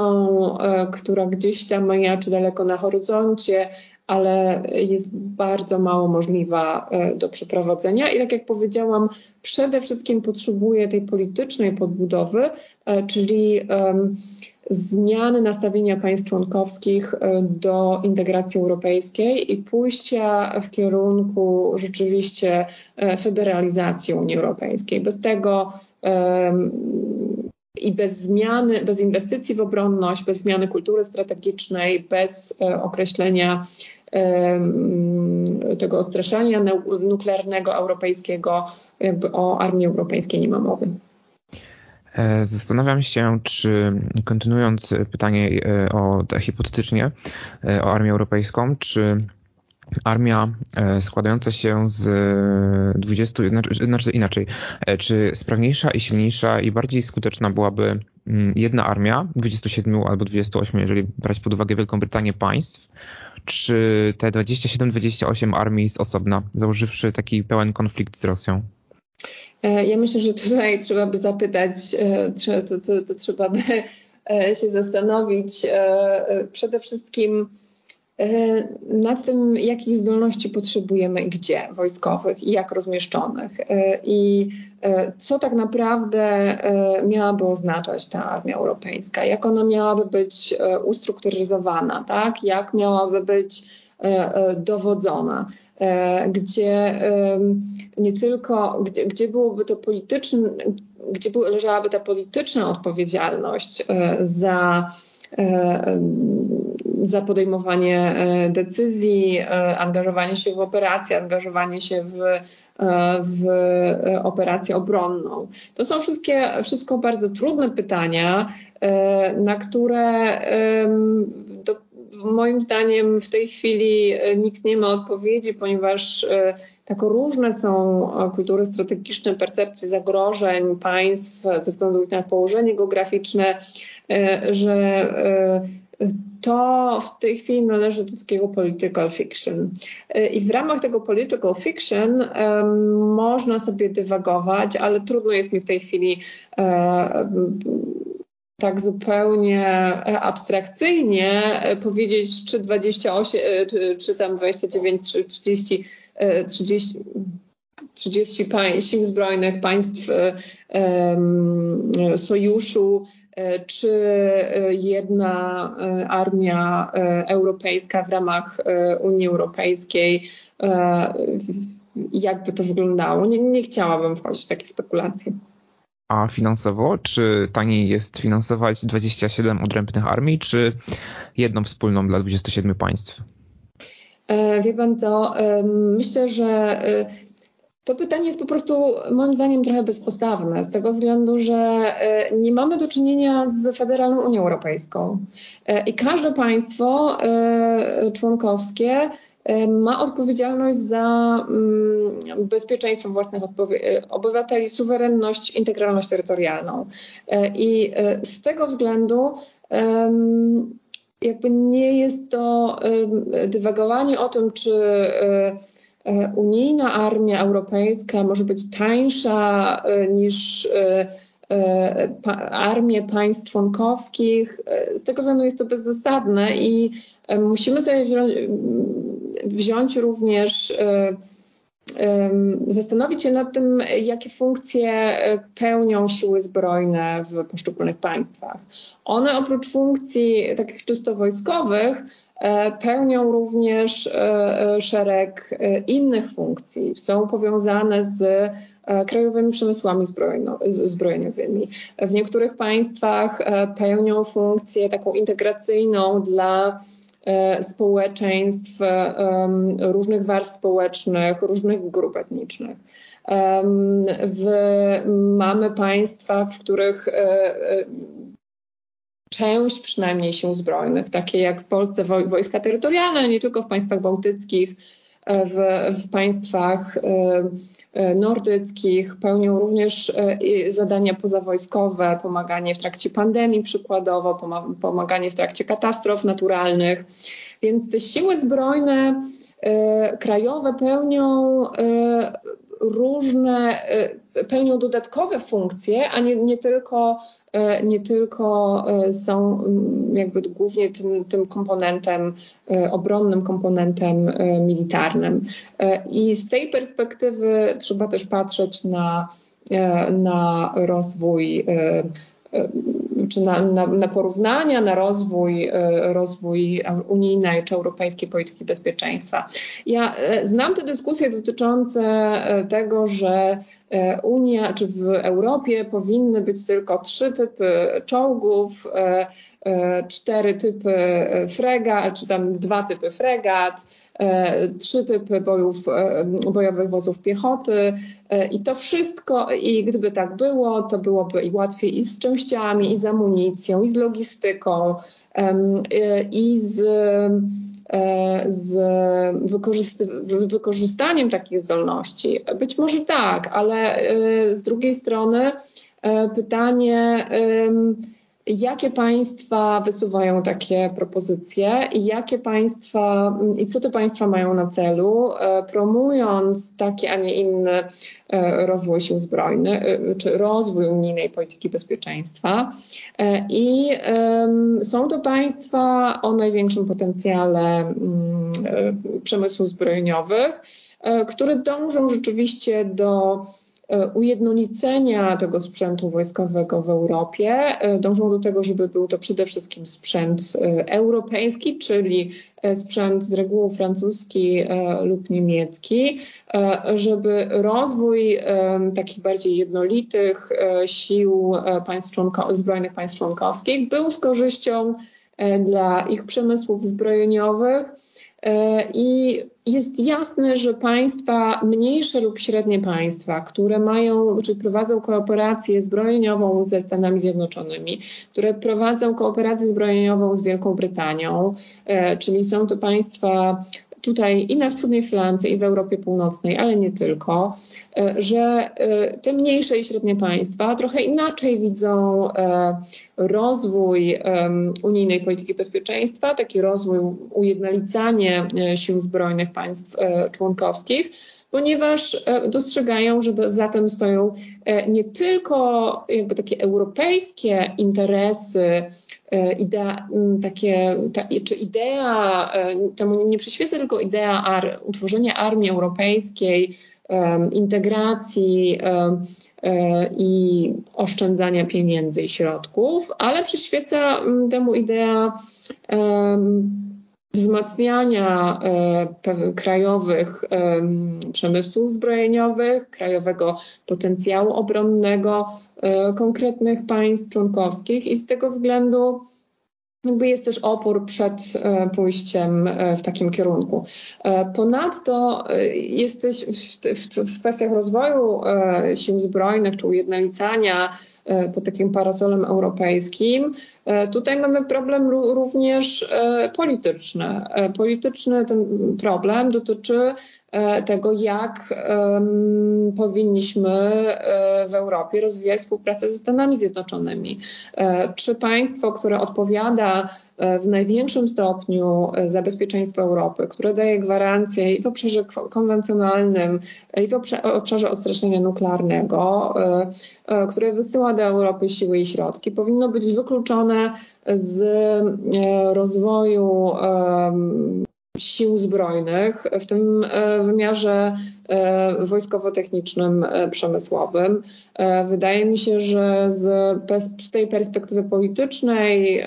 e, która gdzieś tam majaczy daleko na horyzoncie, ale jest bardzo mało możliwa do przeprowadzenia. I tak jak powiedziałam, przede wszystkim potrzebuje tej politycznej podbudowy, czyli zmiany nastawienia państw członkowskich e, do integracji europejskiej i pójścia w kierunku rzeczywiście e, federalizacji Unii Europejskiej. Bez tego i bez zmiany, bez inwestycji w obronność, bez zmiany kultury strategicznej, bez e, określenia tego odstraszania nuklearnego europejskiego, jakby o armii europejskiej nie ma mowy. E, zastanawiam się, czy kontynuując pytanie e, o hipotetycznie e, o armię europejską, czy armia składająca się z 20, znaczy, znaczy inaczej, czy sprawniejsza i silniejsza i bardziej skuteczna byłaby mm, jedna armia, 27 albo 28, jeżeli brać pod uwagę Wielką Brytanię państw, czy te 27-28 armii z osobna, założywszy taki pełen konflikt z Rosją? E, ja myślę, że tutaj trzeba by zapytać, e, to, to, to trzeba by e, się zastanowić przede wszystkim nad tym, jakich zdolności potrzebujemy i gdzie wojskowych i jak rozmieszczonych i co tak naprawdę miałaby oznaczać ta armia europejska, jak ona miałaby być ustrukturyzowana, tak? jak miałaby być dowodzona. E, gdzie nie tylko, gdzie, gdzie byłoby to polityczne, gdzie leżałaby ta polityczna odpowiedzialność e, za e, za podejmowanie decyzji, angażowanie się w operację, angażowanie się w, w operację obronną. To są wszystkie, wszystko bardzo trudne pytania, na które moim zdaniem w tej chwili e, nikt nie ma odpowiedzi, ponieważ tak różne są e, kultury strategiczne, percepcje zagrożeń państw ze względu na położenie geograficzne, że to w tej chwili należy do takiego political fiction. I w ramach tego political fiction um, można sobie dywagować, ale trudno jest mi w tej chwili um, tak zupełnie e, abstrakcyjnie e, powiedzieć, czy 28, e, czy, czy tam 29, czy 30, 30, 30 sił zbrojnych państw um, sojuszu, czy jedna armia europejska w ramach Unii Europejskiej, jakby to wyglądało. Nie, nie chciałabym wchodzić w takie spekulacje. A finansowo, czy taniej jest finansować 27 odrębnych armii, czy jedną wspólną dla 27 państw? E, wie pan co, myślę, że e, to pytanie jest po prostu moim zdaniem trochę bezpostawne, z tego względu, że e, nie mamy do czynienia z Federalną Unią Europejską e, i każde państwo członkowskie ma odpowiedzialność za mm, bezpieczeństwo własnych obywateli, suwerenność, integralność terytorialną. I z tego względu jakby nie jest to dywagowanie o tym, czy E, unijna armia europejska może być tańsza e, niż e, armie państw członkowskich. Z tego względu jest to bezzasadne i musimy sobie wziąć, wziąć również zastanowić się nad tym, jakie funkcje pełnią siły zbrojne w poszczególnych państwach. One oprócz funkcji takich czysto wojskowych E, pełnią również e, e, szereg innych funkcji. Są powiązane z krajowymi przemysłami zbrojeniowymi. W niektórych państwach pełnią funkcję taką integracyjną dla społeczeństw, różnych warstw społecznych, różnych grup etnicznych. W, mamy państwa, w których część przynajmniej sił zbrojnych, takie jak w Polsce wojska terytorialne, nie tylko w państwach bałtyckich, e, w, w państwach e, e, nordyckich pełnią również zadania pozawojskowe, pomaganie w trakcie pandemii przykładowo, pomaganie w trakcie katastrof naturalnych. Więc te siły zbrojne krajowe pełnią różne, pełnią dodatkowe funkcje, a nie, nie tylko E, nie tylko e, są jakby głównie tym, tym komponentem, e, obronnym komponentem militarnym. I z tej perspektywy trzeba też patrzeć na, na rozwój czy na, na, na, porównania, na rozwój, rozwój unijnej czy europejskiej polityki bezpieczeństwa. Ja znam te dyskusje dotyczące tego, że E, Unia, czy w Europie powinny być tylko trzy typy czołgów, e, e, cztery typy fregat, czy tam dwa typy fregat, trzy typy bojów, bojowych wozów piechoty i to wszystko, i gdyby tak było, to byłoby i łatwiej i z częściami, i z amunicją, i z logistyką, i z E, z wykorzystaniem takich zdolności? Być może tak, ale e, z drugiej strony e, pytanie, jakie państwa wysuwają takie propozycje i jakie państwa i co te państwa mają na celu, e, promując taki, a nie inny e, rozwój sił zbrojnych, e, czy rozwój unijnej polityki bezpieczeństwa. I są to państwa o największym potencjale mm, przemysłu zbrojeniowych, które dążą rzeczywiście do ujednolicenia tego sprzętu wojskowego w Europie. E, dążą do tego, żeby był to przede wszystkim sprzęt e, europejski, czyli sprzęt z reguły francuski lub niemiecki, żeby rozwój takich bardziej jednolitych sił państw zbrojnych państw członkowskich był z korzyścią dla ich przemysłów zbrojeniowych E, I jest jasne, że państwa, mniejsze lub średnie państwa, które mają, czy prowadzą kooperację zbrojeniową ze Stanami Zjednoczonymi, które prowadzą kooperację zbrojeniową z Wielką Brytanią, e, czyli są to państwa tutaj i na wschodniej flance, i w Europie Północnej, ale nie tylko, e, że e, te mniejsze i średnie państwa trochę inaczej widzą e, rozwój unijnej polityki bezpieczeństwa, taki rozwój, ujednolicanie sił zbrojnych państw członkowskich, ponieważ dostrzegają, że za tym stoją nie tylko jakby takie europejskie interesy idea, takie, ta, czy idea, e, temu nie przyświeca tylko idea ar, utworzenia armii europejskiej, integracji um, i oszczędzania pieniędzy i środków, ale przyświeca temu idea wzmacniania e, krajowych przemysłów zbrojeniowych, krajowego potencjału obronnego e, konkretnych państw członkowskich i z tego względu jakby jest też opór przed e, pójściem w takim kierunku. Ponadto jesteś w, w, w kwestiach rozwoju sił zbrojnych czy ujednolicania pod takim parasolem europejskim. Tutaj mamy problem również polityczny. Polityczny ten problem dotyczy E, tego, jak powinniśmy e, w Europie rozwijać współpracę ze Stanami Zjednoczonymi. E, czy państwo, które odpowiada w największym stopniu za bezpieczeństwo Europy, które daje gwarancje i w obszarze konwencjonalnym, i w obszarze odstraszenia nuklearnego, które wysyła do Europy siły i środki, powinno być wykluczone z rozwoju sił zbrojnych w tym e, wymiarze e, wojskowo-technicznym, e, przemysłowym. Wydaje mi się, że z, tej perspektywy politycznej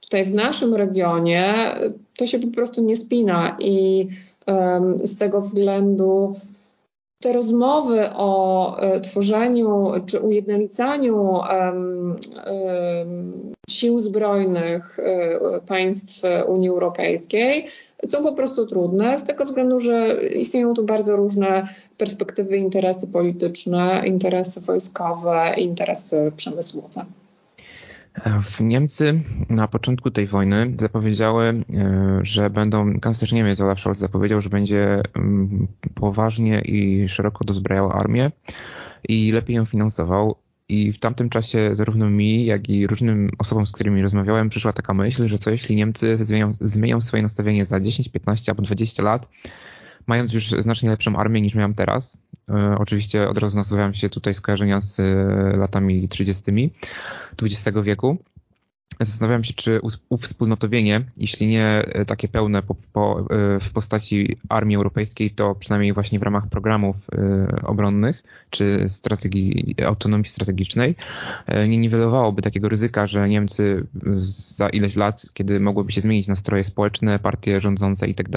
tutaj w naszym regionie to się po prostu nie spina i z tego względu te rozmowy o tworzeniu czy ujednolicaniu sił zbrojnych państw Unii Europejskiej są po prostu trudne z tego względu, że istnieją tu bardzo różne perspektywy, interesy polityczne, interesy wojskowe, interesy przemysłowe. W Niemcy na początku tej wojny zapowiedziały, e, że będą, kanclerz Niemiec Olaf Scholz zapowiedział, że będzie mm, poważnie i szeroko dozbrajał armię i lepiej ją finansował. I w tamtym czasie zarówno mi, jak i różnym osobom, z którymi rozmawiałem, przyszła taka myśl, że co jeśli Niemcy zmienią, zmienią swoje nastawienie za 10, 15 albo 20 lat, mając już znacznie lepszą armię niż miałem teraz. E, oczywiście od razu nasuwają się tutaj skojarzenia z e, latami 30. XX wieku. Zastanawiam się, czy uwspólnotowienie, jeśli nie e, takie pełne po, po, w postaci armii europejskiej, to przynajmniej właśnie w ramach programów obronnych czy strategii autonomii strategicznej, nie niwelowałoby takiego ryzyka, że Niemcy za ileś lat, kiedy mogłyby się zmienić nastroje społeczne, partie rządzące i tak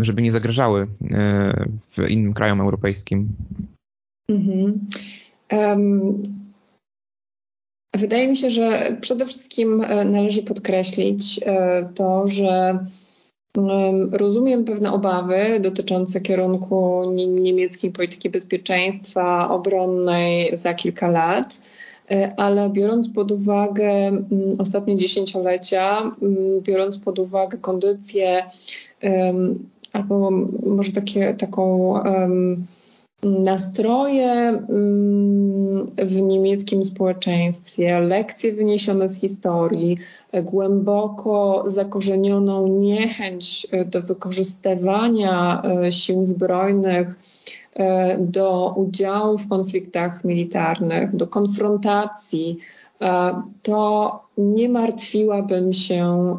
żeby nie zagrażały w innym krajom europejskim. Mhm. Um Wydaje mi się, że przede wszystkim e, należy podkreślić e, to, że Rozumiem pewne obawy dotyczące kierunku niemieckiej polityki bezpieczeństwa obronnej za kilka lat, e, ale biorąc pod uwagę ostatnie dziesięciolecia, biorąc pod uwagę kondycję albo może takie, taką nastroje w niemieckim społeczeństwie, lekcje wyniesione z historii, głęboko zakorzenioną niechęć e, do wykorzystywania e, sił zbrojnych e, do udziału w konfliktach militarnych, do konfrontacji to nie martwiłabym się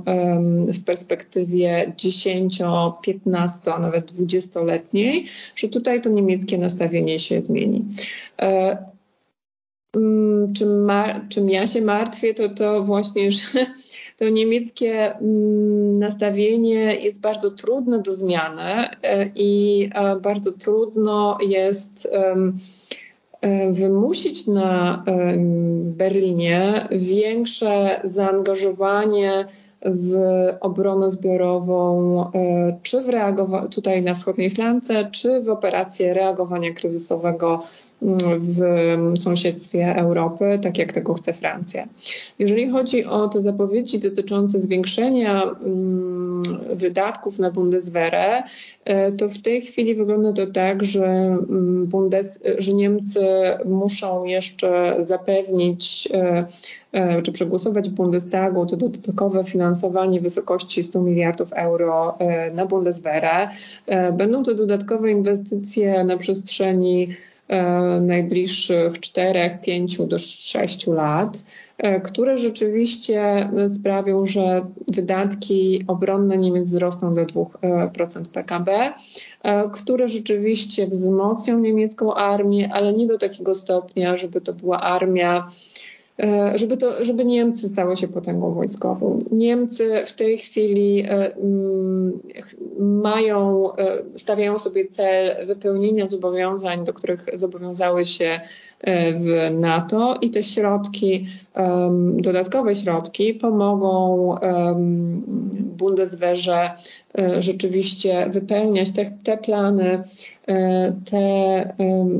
w perspektywie 10, 15, a nawet 20-letniej, że tutaj to niemieckie nastawienie się zmieni. E, czym, ma, czym ja się martwię, to to właśnie, że to niemieckie nastawienie jest bardzo trudne do zmiany e, i bardzo trudno jest E, wymusić na Berlinie większe zaangażowanie w obronę zbiorową, e, czy w reagowa- tutaj na wschodniej flance, czy w operację reagowania kryzysowego w sąsiedztwie Europy, tak jak tego chce Francja. Jeżeli chodzi o te zapowiedzi dotyczące zwiększenia mm, wydatków na Bundeswehrę, e, to w tej chwili wygląda to tak, że, mm, Bundes, że Niemcy muszą jeszcze zapewnić e, e, czy przegłosować w Bundestagu to dodatkowe finansowanie w wysokości 100 miliardów euro na Bundeswehrę. Będą to dodatkowe inwestycje na przestrzeni najbliższych 4, 5 do 6 lat, e, które rzeczywiście sprawią, że wydatki obronne Niemiec wzrosną do 2% PKB, e, które rzeczywiście wzmocnią niemiecką armię, ale nie do takiego stopnia, żeby to była armia E, żeby, to, żeby Niemcy stały się potęgą wojskową. Niemcy w tej chwili e, mm, mają, e, stawiają sobie cel wypełnienia zobowiązań, do których zobowiązały się w NATO i te środki, dodatkowe środki pomogą Bundeswehrze rzeczywiście wypełniać te, te plany, te,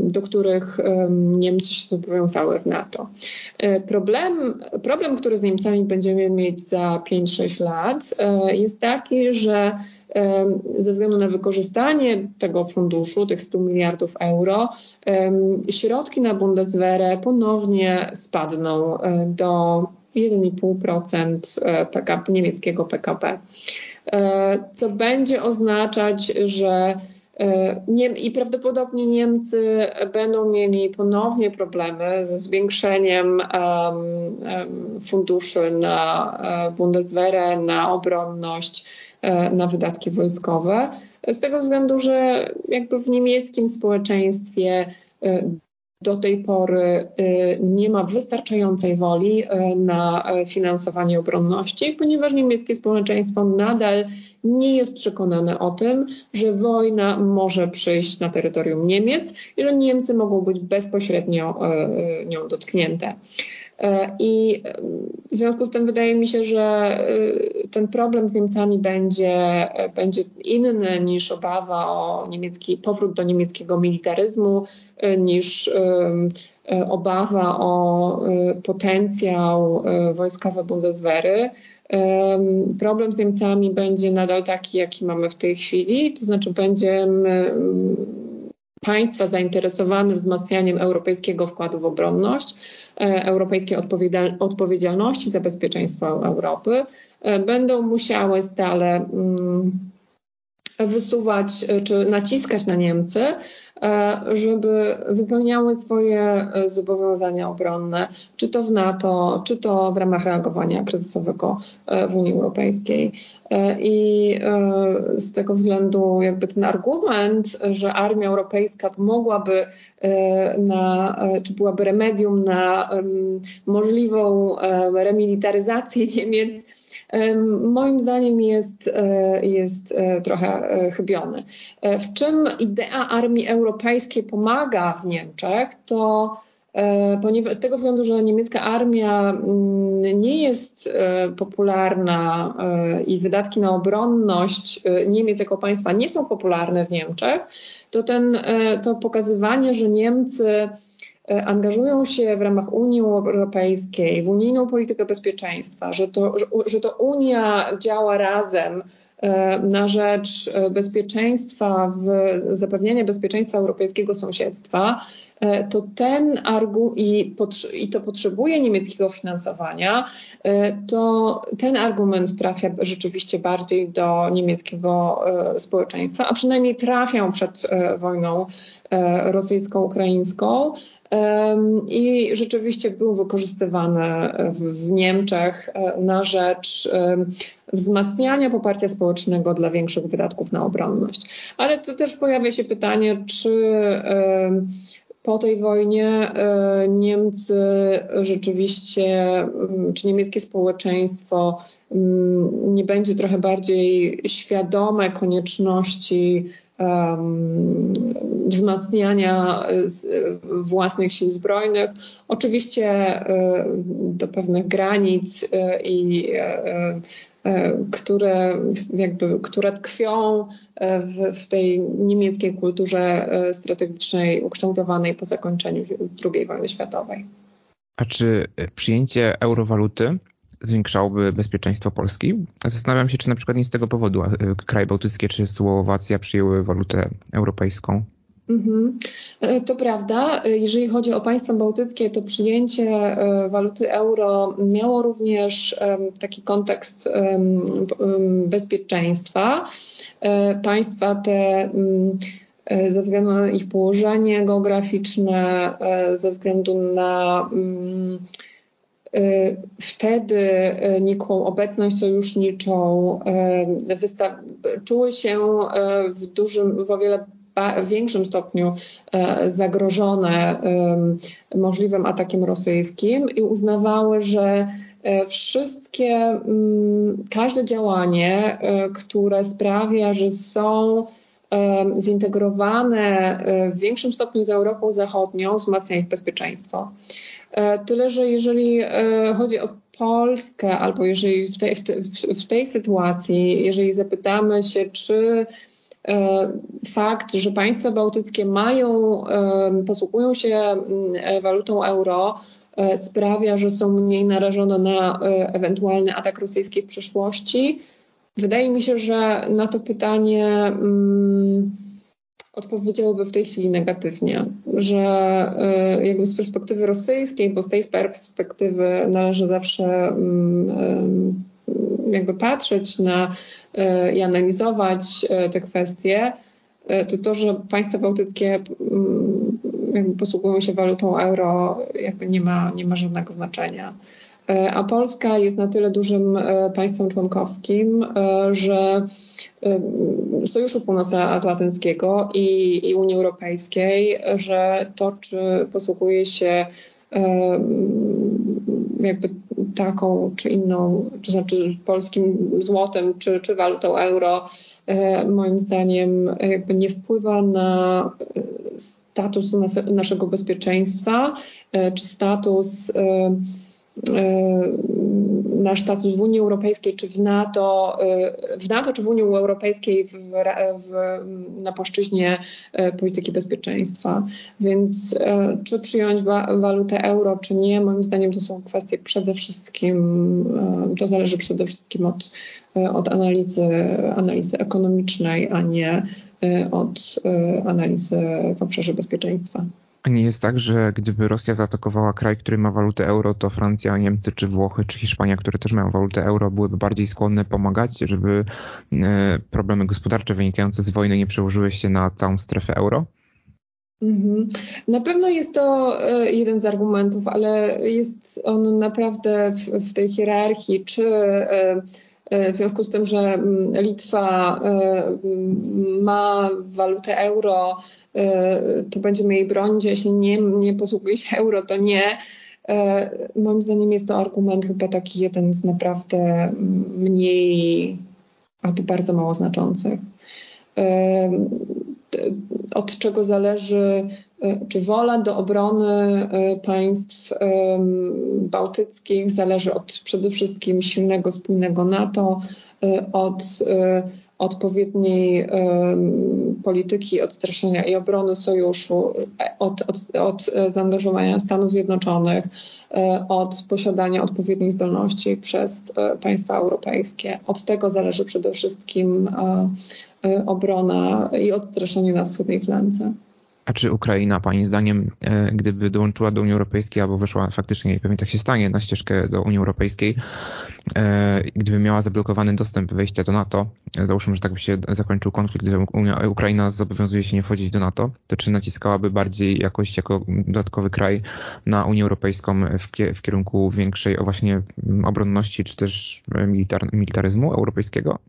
do których Niemcy się zobowiązały w NATO. Problem, problem, który z Niemcami będziemy mieć za 5-6 lat, e, jest taki, że e, ze względu na wykorzystanie tego funduszu, tych 100 miliardów euro, e, środki na Bundeswehrę ponownie spadną do 1,5% PKB, niemieckiego PKB. Co będzie oznaczać, że E, I prawdopodobnie Niemcy będą mieli ponownie problemy ze zwiększeniem funduszy na e, Bundeswehrę, na obronność, e, na wydatki wojskowe. Z tego względu, że jakby w niemieckim społeczeństwie do tej pory nie ma wystarczającej woli na finansowanie obronności, ponieważ niemieckie społeczeństwo nadal nie jest przekonane o tym, że wojna może przyjść na terytorium Niemiec i że Niemcy mogą być bezpośrednio e, e, nią dotknięte. E, I w związku z tym wydaje mi się, że ten problem z Niemcami będzie, będzie inny niż obawa o niemiecki, powrót do niemieckiego militaryzmu, niż obawa o potencjał wojskowy Bundeswehry. Problem z Niemcami będzie nadal taki, jaki mamy w tej chwili, to znaczy będziemy państwa zainteresowane wzmacnianiem europejskiego wkładu w obronność, e, europejskiej odpowiedzialności za bezpieczeństwo Europy, e, będą musiały stale mm, wysuwać czy naciskać na Niemcy, E, żeby wypełniały swoje e, zobowiązania obronne, czy to w NATO, czy to w ramach reagowania kryzysowego e, w Unii Europejskiej. I z tego względu jakby ten argument, że armia europejska mogłaby na, czy byłaby remedium na możliwą remilitaryzację Niemiec, moim zdaniem jest, e, jest e, trochę e, chybiony. W czym idea armii europejskiej pomaga w Niemczech, to ponieważ z tego względu, że niemiecka armia mm, nie jest popularna i wydatki na obronność Niemiec jako państwa nie są popularne w Niemczech, to ten, to pokazywanie, że Niemcy angażują się w ramach Unii Europejskiej, w unijną politykę bezpieczeństwa, że to, że, że to Unia działa razem e, na rzecz e, bezpieczeństwa, w zapewniania bezpieczeństwa europejskiego sąsiedztwa, to ten argument i, i to potrzebuje niemieckiego finansowania, to ten argument trafia rzeczywiście bardziej do niemieckiego społeczeństwa, a przynajmniej trafiał przed wojną rosyjsko-ukraińską i rzeczywiście był wykorzystywany w, Niemczech e, na rzecz wzmacniania poparcia społecznego dla większych wydatków na obronność. Ale to też pojawia się pytanie, czy po tej wojnie e, Niemcy rzeczywiście, czy niemieckie społeczeństwo nie będzie trochę bardziej świadome konieczności wzmacniania własnych sił zbrojnych. Oczywiście e, do pewnych granic i które, jakby, które tkwią w, w, tej niemieckiej kulturze strategicznej ukształtowanej po zakończeniu II wojny światowej. A czy przyjęcie eurowaluty zwiększałoby bezpieczeństwo Polski. Zastanawiam się, czy na przykład nie z tego powodu kraje bałtyckie czy Słowacja przyjęły walutę europejską. Mhm. E, to prawda. E, jeżeli chodzi o państwa bałtyckie, to przyjęcie e, waluty euro miało również taki kontekst bezpieczeństwa. Państwa te mm, ze względu na ich położenie geograficzne, ze względu na mm, Y, wtedy y, nikłą obecność sojuszniczą y, czuły się w dużym, w o wiele w większym stopniu zagrożone możliwym atakiem rosyjskim i uznawały, że wszystkie, mm, każde działanie, które sprawia, że są zintegrowane w większym stopniu z Europą Zachodnią, wzmacnia ich bezpieczeństwo. Tyle, że jeżeli chodzi o Polskę, albo jeżeli w tej, w, te, w tej sytuacji, jeżeli zapytamy się, czy e, fakt, że państwa bałtyckie mają, e, posługują się walutą euro, e, sprawia, że są mniej narażone na ewentualny atak rosyjski w przyszłości. Wydaje mi się, że na to pytanie mm, odpowiedziałoby w tej chwili negatywnie, że y, jakby z perspektywy rosyjskiej, bo z tej perspektywy należy zawsze mm, y, jakby patrzeć na y, i analizować te kwestie, to to, że państwa bałtyckie mm, jakby posługują się walutą euro, jakby nie ma, nie ma żadnego znaczenia. A Polska jest na tyle dużym państwem członkowskim, że Sojuszu Północnoatlantyckiego i, i Unii Europejskiej, że to, czy posługuje się jakby taką czy inną, to znaczy polskim złotem czy, czy walutą euro, e, moim zdaniem jakby nie wpływa na status naszego bezpieczeństwa czy status nasz status w Unii Europejskiej czy w NATO, e, w NATO czy w Unii Europejskiej w, w, na płaszczyźnie e, polityki bezpieczeństwa. Więc czy przyjąć wa, walutę euro, czy nie, moim zdaniem to są kwestie przede wszystkim, to zależy przede wszystkim od, od analizy, analizy ekonomicznej, a nie od analizy w obszarze bezpieczeństwa. Nie jest tak, że gdyby Rosja zaatakowała kraj, który ma walutę euro, to Francja, Niemcy, czy Włochy, czy Hiszpania, które też mają walutę euro, byłyby bardziej skłonne pomagać, żeby e, problemy gospodarcze wynikające z wojny nie przełożyły się na całą strefę euro? Mhm. Na pewno jest to e, jeden z argumentów, ale jest on naprawdę w, w tej hierarchii, czy e, w związku z tym, że mm, Litwa ma walutę euro, E, to będziemy jej bronić, jeśli nie, nie posługuje się euro, to nie. E, moim zdaniem jest to argument chyba taki jeden z naprawdę mniej albo bardzo mało znaczących. E, od czego zależy, czy wola do obrony państw bałtyckich zależy od przede wszystkim silnego, spójnego NATO, od odpowiedniej polityki odstraszenia i obrony sojuszu, od, od, od zaangażowania Stanów Zjednoczonych, od posiadania odpowiednich zdolności przez państwa europejskie. Od tego zależy przede wszystkim obrona i odstraszenie na wschodniej flance. A czy Ukraina, Pani zdaniem, e, gdyby dołączyła do Unii Europejskiej albo weszła faktycznie, pewnie tak się stanie, na ścieżkę do Unii Europejskiej, e, gdyby miała zablokowany dostęp wejścia do NATO, załóżmy, że tak by się zakończył konflikt, że Ukraina zobowiązuje się nie wchodzić do NATO, to czy naciskałaby bardziej jakoś jako dodatkowy kraj na Unię Europejską w, kierunku większej właśnie obronności czy też militar, militaryzmu europejskiego?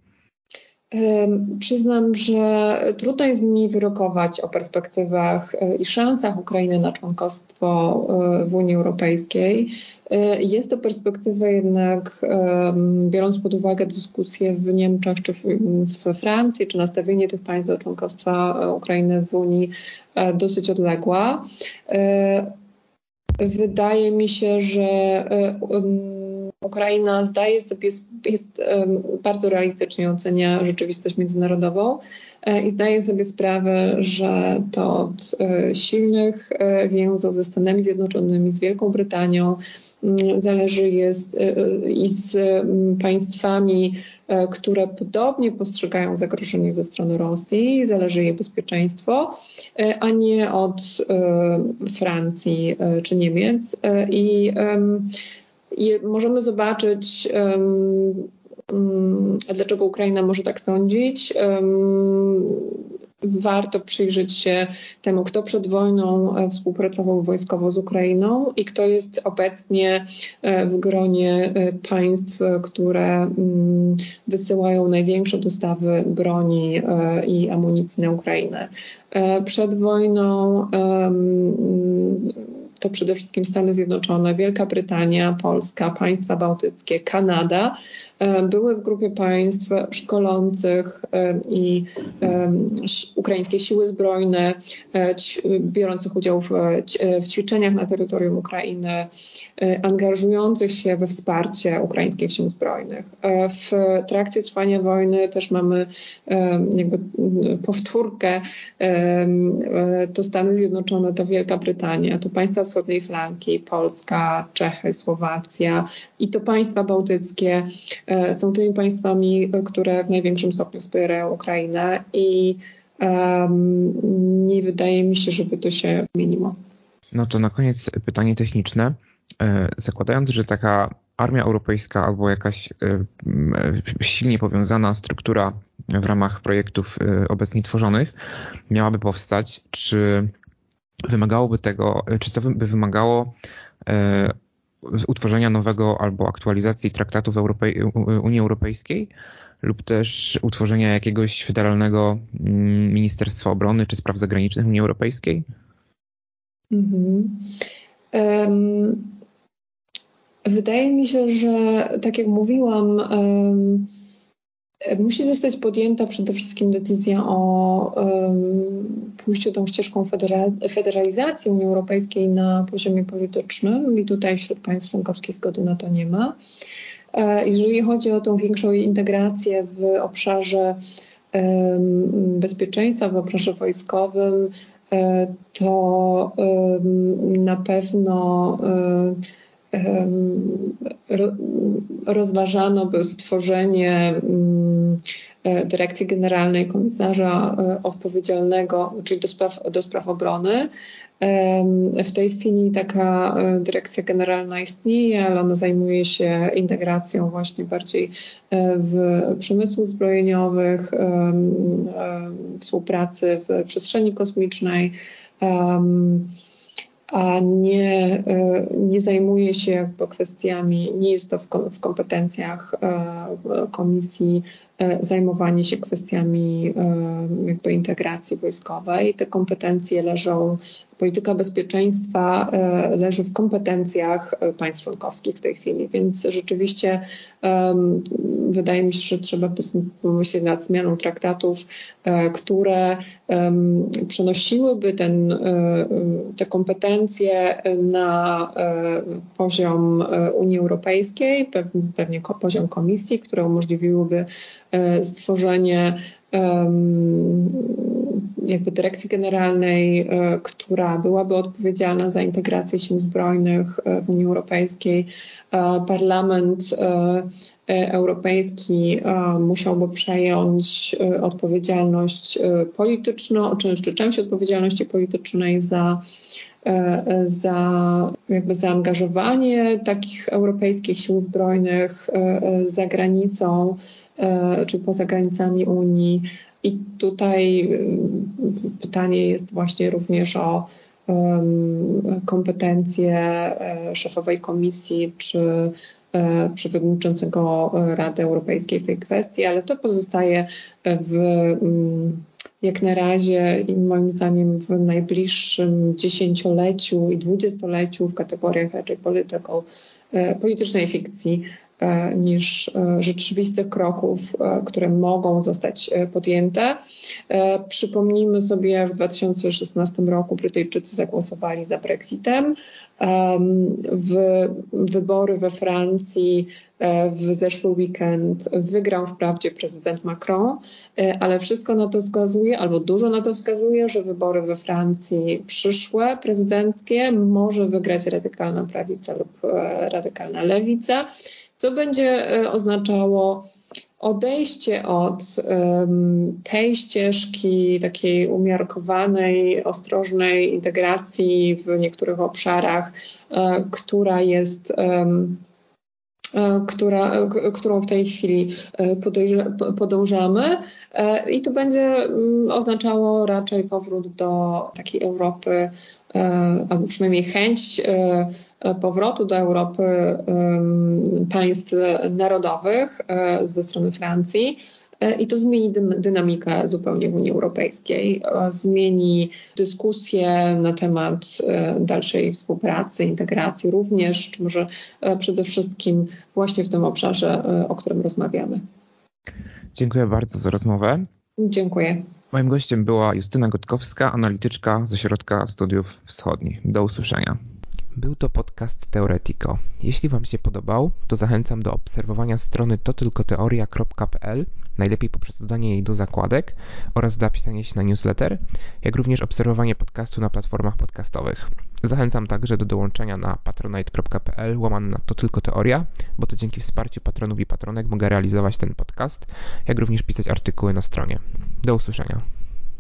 Przyznam, że trudno jest mi wyrokować o perspektywach e, i szansach Ukrainy na członkostwo e, w Unii Europejskiej. E, jest to perspektywa jednak, biorąc pod uwagę dyskusje w Niemczech czy we Francji, czy nastawienie tych państw do członkostwa Ukrainy w Unii, dosyć odległa. Wydaje mi się, że Ukraina zdaje sobie, jest bardzo realistycznie ocenia rzeczywistość międzynarodową e, i zdaje sobie sprawę, że to od e, silnych e, więzów ze Stanami Zjednoczonymi, z Wielką Brytanią mm, zależy jest i z państwami, które podobnie postrzegają zagrożenie ze strony Rosji, zależy jej bezpieczeństwo, a nie od Francji czy Niemiec. I możemy zobaczyć, um, dlaczego Ukraina może tak sądzić. Um, warto przyjrzeć się temu, kto przed wojną współpracował wojskowo z Ukrainą i kto jest obecnie w gronie państw, które mm, wysyłają największe dostawy broni i amunicji na Ukrainę. Przed wojną to przede wszystkim Stany Zjednoczone, Wielka Brytania, Polska, państwa bałtyckie, Kanada były w grupie państw szkolących e, i e, ukraińskie siły zbrojne, biorących udział w, ćwiczeniach na terytorium Ukrainy, angażujących się we wsparcie ukraińskich sił zbrojnych. W trakcie trwania wojny też mamy jakby powtórkę, to Stany Zjednoczone, to Wielka Brytania, to państwa wschodniej flanki, Polska, Czechy, Słowacja i to państwa bałtyckie E, są tymi państwami, które w największym stopniu wspierają Ukrainę i um, nie wydaje mi się, żeby to się zmieniło. No to na koniec pytanie techniczne. E, zakładając, że taka armia europejska albo jakaś e, silnie powiązana struktura w ramach projektów obecnie tworzonych miałaby powstać, czy wymagałoby tego, czy co by wymagało utworzenia nowego albo aktualizacji traktatów Europej Unii Europejskiej lub też utworzenia jakiegoś federalnego mm, Ministerstwa Obrony czy Spraw Zagranicznych Unii Europejskiej? Mhm. Um, wydaje mi się, że tak jak mówiłam, um, Musi zostać podjęta przede wszystkim decyzja o um, pójściu tą ścieżką federa- federalizacji Unii Europejskiej na poziomie politycznym i tutaj wśród państw członkowskich zgody na to nie ma. E, jeżeli chodzi o tą większą integrację w obszarze um, bezpieczeństwa, w obszarze wojskowym, e, to um, na pewno um, rozważano by stworzenie mm, e, Dyrekcji Generalnej Komisarza e, Odpowiedzialnego, czyli do spraw, do spraw obrony. W tej chwili taka e, dyrekcja generalna istnieje, ale ona zajmuje się integracją właśnie bardziej w przemysłu zbrojeniowych, współpracy w przestrzeni kosmicznej a nie, e, nie zajmuje się jakby kwestiami, nie jest to w kompetencjach e, komisji e, zajmowanie się kwestiami jakby integracji wojskowej. Te kompetencje leżą polityka bezpieczeństwa e, leży w kompetencjach e, państw członkowskich w tej chwili, więc rzeczywiście wydaje mi się, że trzeba pomyśleć nad zmianą traktatów, e, które przenosiłyby ten, te kompetencje na poziom Unii Europejskiej, pewnie poziom komisji, które umożliwiłyby stworzenie jakby dyrekcji generalnej, e, która byłaby odpowiedzialna za integrację sił zbrojnych e, w Unii Europejskiej. E, Parlament Europejski musiałby przejąć odpowiedzialność polityczną, czy, czy część odpowiedzialności politycznej za za jakby zaangażowanie takich europejskich sił zbrojnych za granicą czy poza granicami Unii i tutaj y, pytanie jest właśnie również o kompetencje e, szefowej komisji czy e, przewodniczącego Rady Europejskiej w tej kwestii, ale to pozostaje w mm, jak na razie i moim zdaniem w najbliższym dziesięcioleciu i dwudziestoleciu w kategoriach raczej political, e, politycznej fikcji niż e, rzeczywistych kroków, e, które mogą zostać podjęte. Przypomnijmy sobie, w 2016 roku Brytyjczycy zagłosowali za Brexitem. W wybory we Francji w zeszły weekend wygrał wprawdzie prezydent Macron, ale wszystko na to wskazuje, albo dużo na to wskazuje, że wybory we Francji przyszłe prezydenckie może wygrać radykalna prawica lub radykalna lewica co będzie e, oznaczało odejście od um, tej ścieżki takiej umiarkowanej, ostrożnej integracji w niektórych obszarach, uh, która jest um, która, którą w tej chwili podążamy. I to będzie mm, oznaczało raczej powrót do takiej Europy, albo przynajmniej chęć powrotu do Europy państw narodowych ze strony Francji. I to zmieni dynamikę zupełnie w Unii Europejskiej, zmieni dyskusję na temat dalszej współpracy, integracji, również, czy może przede wszystkim właśnie w tym obszarze, o którym rozmawiamy. Dziękuję bardzo za rozmowę. Dziękuję. Moim gościem była Justyna Gotkowska, analityczka ze Środka Studiów Wschodnich. Do usłyszenia. Był to podcast Teoretico. Jeśli Wam się podobał, to zachęcam do obserwowania strony totylkoteoria.pl, najlepiej poprzez dodanie jej do zakładek oraz zapisanie się na newsletter, jak również obserwowanie podcastu na platformach podcastowych. Zachęcam także do dołączenia na patronite.pl łamane na to tylko teoria, bo to dzięki wsparciu patronów i patronek mogę realizować ten podcast, jak również pisać artykuły na stronie. Do usłyszenia.